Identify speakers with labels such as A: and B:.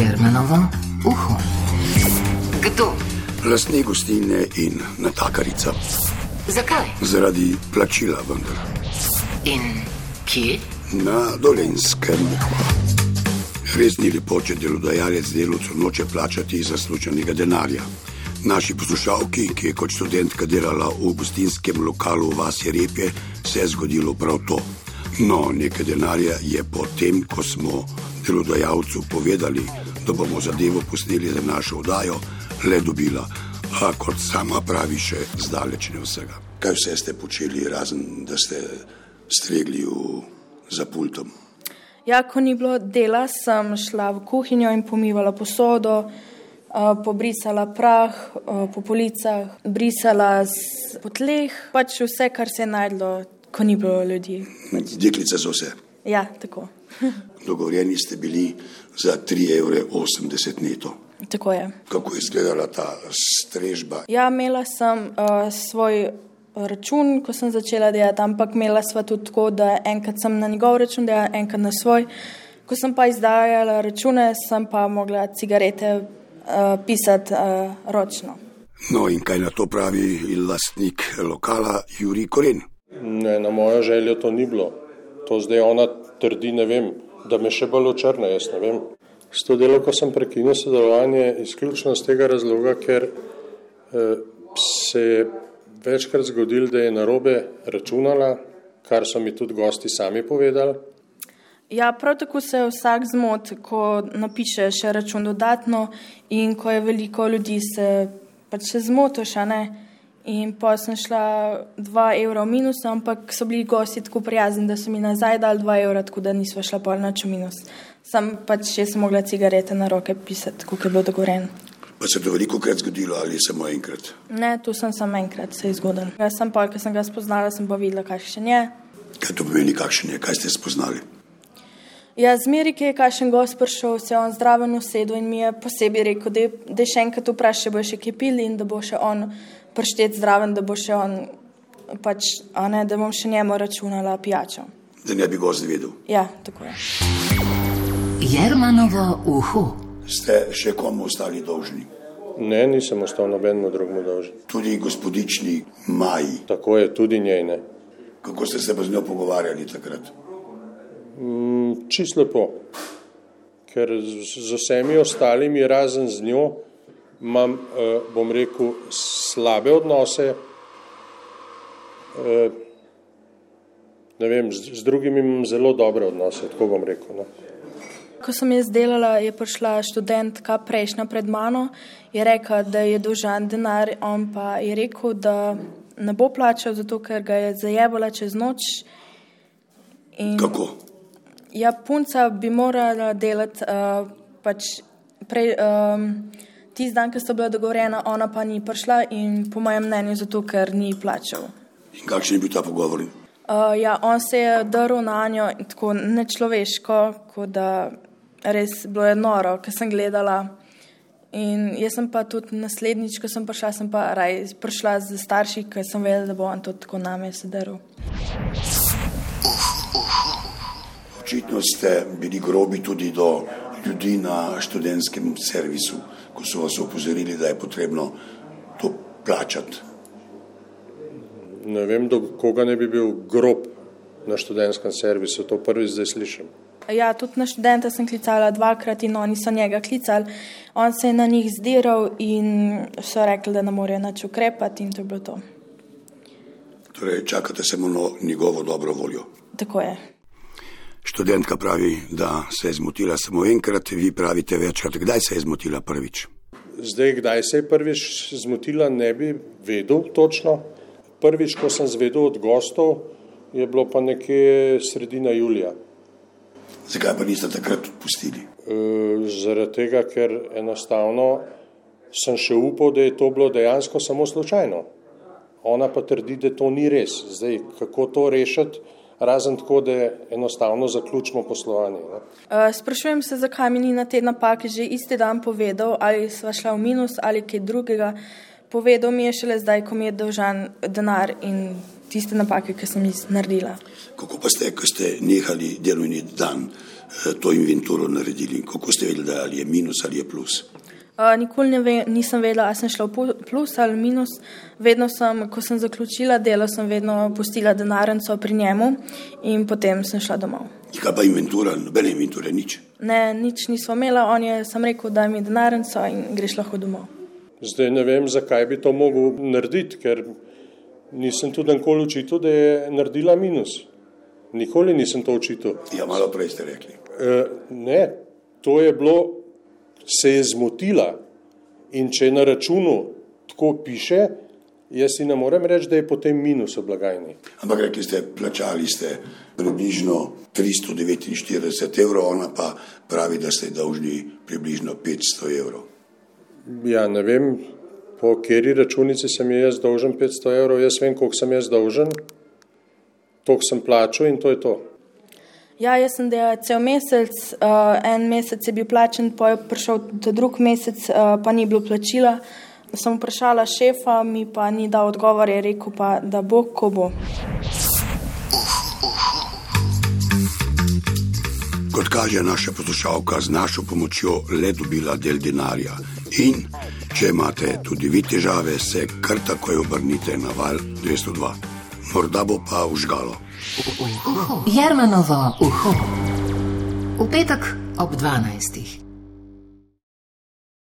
A: Jermenovo uho. Kdo?
B: Lastnik gostilne in natakarica.
A: Zakaj?
B: Zaradi plačila, vendar.
A: In kje?
B: Na dolenskem. Res ni lepo, če delodajalec delovcu noče plačati zasluženega denarja. Naši poslušalki, ki je kot študentka delala v gostinskem lokalu v Vasi Repje, se je zgodilo prav to. No, nekaj denarja je potem, ko smo delodajalcu povedali, da bomo zadevo posneli za našo oddajo, le dobila. A kot sama pravi, še zdaleč ne vsega. Kaj vse ste počeli, razen da ste stregli v, za pultom?
C: Ja, ko ni bilo dela, sem šla v kuhinjo in pomivala posodo, pobrisala prah po policah, brisala po tleh, pač vse, kar se je najdlo, ko ni bilo ljudi.
B: Deklice so vse.
C: Ja, tako.
B: Dogovorjeni ste bili za 3,80 evra neto.
C: tako je.
B: Kako je izgledala ta strežba?
C: Ja, imela sem uh, svoj račun, ko sem začela delati, ampak imela sva tudi tako, da enkrat sem na njegov račun delala, enkrat na svoj. Ko sem pa izdajala račune, sem pa mogla cigarete uh, pisati uh, ročno.
B: No in kaj na to pravi lastnik lokala Juri Koren?
D: Ne, na mojo željo to ni bilo. To zdaj ona trdi, ne vem, da me še bolj očrna, jaz ne vem. S to delovko sem prekinil sodelovanje izključno z tega razloga, ker eh, se je večkrat zgodilo, da je narobe računala, kar so mi tudi gosti sami povedali.
C: Ja, prav tako se vsak zmot, ko napiše še račun dodatno in ko je veliko ljudi, se pač še zmotiš, a ne. In pa sem šla 2 evra v minus, ampak so bili gosti tako prijazni, da so mi nazaj dali 2 evra, tako da nisva šla pol noč v minus. Sam pač še sem mogla cigarete na roke pisati, kot je bilo dogovorjeno.
B: Pa se je to veliko krat zgodilo ali samo enkrat?
C: Ne, tu sem samo enkrat se je zgodil. Jaz sem pa, ker sem ga spoznala, sem pa videla, kakšen je.
B: Kaj to pomeni, kakšen je, kaj ste spoznali?
C: Ja, zmeri, ki je kakšen gost prišel, se je on zdraven usedel in mi je posebej rekel, da je še enkrat vprašal, če bo še kaj pil in da bo še on prištet zdraven, da bo še on, pač, a ne, da bom še njemu računala pijačo.
B: Da ne bi gost vedel.
C: Ja, tako je.
A: Jermanovo uho.
B: Ste še komu ostali dolžni?
D: Ne, nisem ostal nobenemu drugemu dolžen.
B: Tudi gospodični Maji.
D: Tako je tudi njej ne.
B: Kako ste se pa z njo pogovarjali takrat?
D: Mm, Čist lepo, ker z, z vsemi ostalimi, razen z njo, imam, eh, bom rekel, slabe odnose. Eh, ne vem, z, z drugimi imam zelo dobre odnose, tako bom rekel. No.
C: Ko sem jaz delala, je prišla študentka prejšnja pred mano, je rekla, da je dolžan denar, on pa je rekel, da ne bo plačal, zato ker ga je zajebala čez noč. In
B: Kako?
C: Ja, punca bi morala delati uh, pač prej, um, tisti dan, ki sta bila dogovorjena, ona pa ni prišla in po mojem mnenju zato, ker ni plačal.
B: In kakšen je bil ta pogovor?
C: Uh, ja, on se je drl na njo tako nečloveško, kot da res bilo je noro, ker sem gledala. In jaz sem pa tudi naslednjič, ko sem prišla, sem pa raj prišla z starši, ker sem vedela, da bo on tudi tako name sedel.
B: Očitno ste bili grobi tudi do ljudi na študentskem servisu, ko so vas opozorili, da je potrebno to plačati.
D: ne vem, do koga ne bi bil grob na študentskem servisu, to prvič zdaj slišim.
C: Ja, tudi na študenta sem klicala dvakrat in oni so njega klicali. On se je na njih zdiral in so rekli, da ne morejo nič ukrepati in to je bilo to.
B: Torej, čakate samo na njegovo dobro voljo.
C: Tako je.
B: Študentka pravi, da se je zmotila samo enkrat, vi pravite večkrat. Kdaj se je zmotila prvič?
D: Zdaj, kdaj se je prvič zmotila, ne bi vedel točno. Prvič, ko sem zvedel od gostov, je bilo pa nekje sredina julija.
B: Zakaj pa niste takrat odpustili?
D: E, zaradi tega, ker enostavno sem še upal, da je to bilo dejansko samo slučajno. Ona pa trdi, da to ni res. Zdaj, kako to rešiti, razen tako, da enostavno zaključimo poslovanje. Ne?
C: Uh, sprašujem se, zakaj mi ni na te napake že isti dan povedal, ali sva šla v minus ali kaj drugega. Povedal mi je šele zdaj, ko mi je dolžan denar in tiste napake, ki sem jih naredila.
B: Kako pa ste, ko ste nehali delovni dan, eh, to inventuro naredili? Kako ste vedeli, da ali je minus ali je plus?
C: Uh, nikoli ne ve, nisem vedela, ali sem šla v plus ali minus. Vedno sem, ko sem zaključila delo, sem vedno pustila denarnico pri njemu in potem sem šla domov.
B: In kaj pa inventura, nobene inventure, nič.
C: Ne, nič nismo imela, on je sam rekel, daj mi denarnico in greš lahko domov.
D: Zdaj ne vem, zakaj bi to mogel narediti, ker nisem tudi nikoli učitil, da je naredila minus. Nikoli nisem to učitil.
B: Ja, malo prej ste rekli.
D: E, ne, to je bilo, se je zmotila in če je na računu tako piše, jaz si ne morem reči, da je potem minus v blagajni.
B: Ampak rekli ste, plačali ste približno 349 evrov, ona pa pravi, da ste dolžni približno 500 evrov.
D: Ja, ne vem, po kateri računici sem jaz dolžen 500 evrov, jaz vem, koliko sem jaz dolžen, toliko sem plačal in to je to.
C: Ja, jaz sem delala cel mesec, uh, en mesec je bil plačen, pa je prišel ta drug mesec, uh, pa ni bilo plačila. Sem vprašala šefa, mi pa ni dal odgovor, je rekel pa, da bo, ko bo.
B: Kot kaže naša poslušalka, z našo pomočjo le dobila del denarja. In če imate tudi vi težave, se kar takoj obrnite na val 202. Morda bo pa užgalo.
A: Jarmanovo uho. V petek ob 12.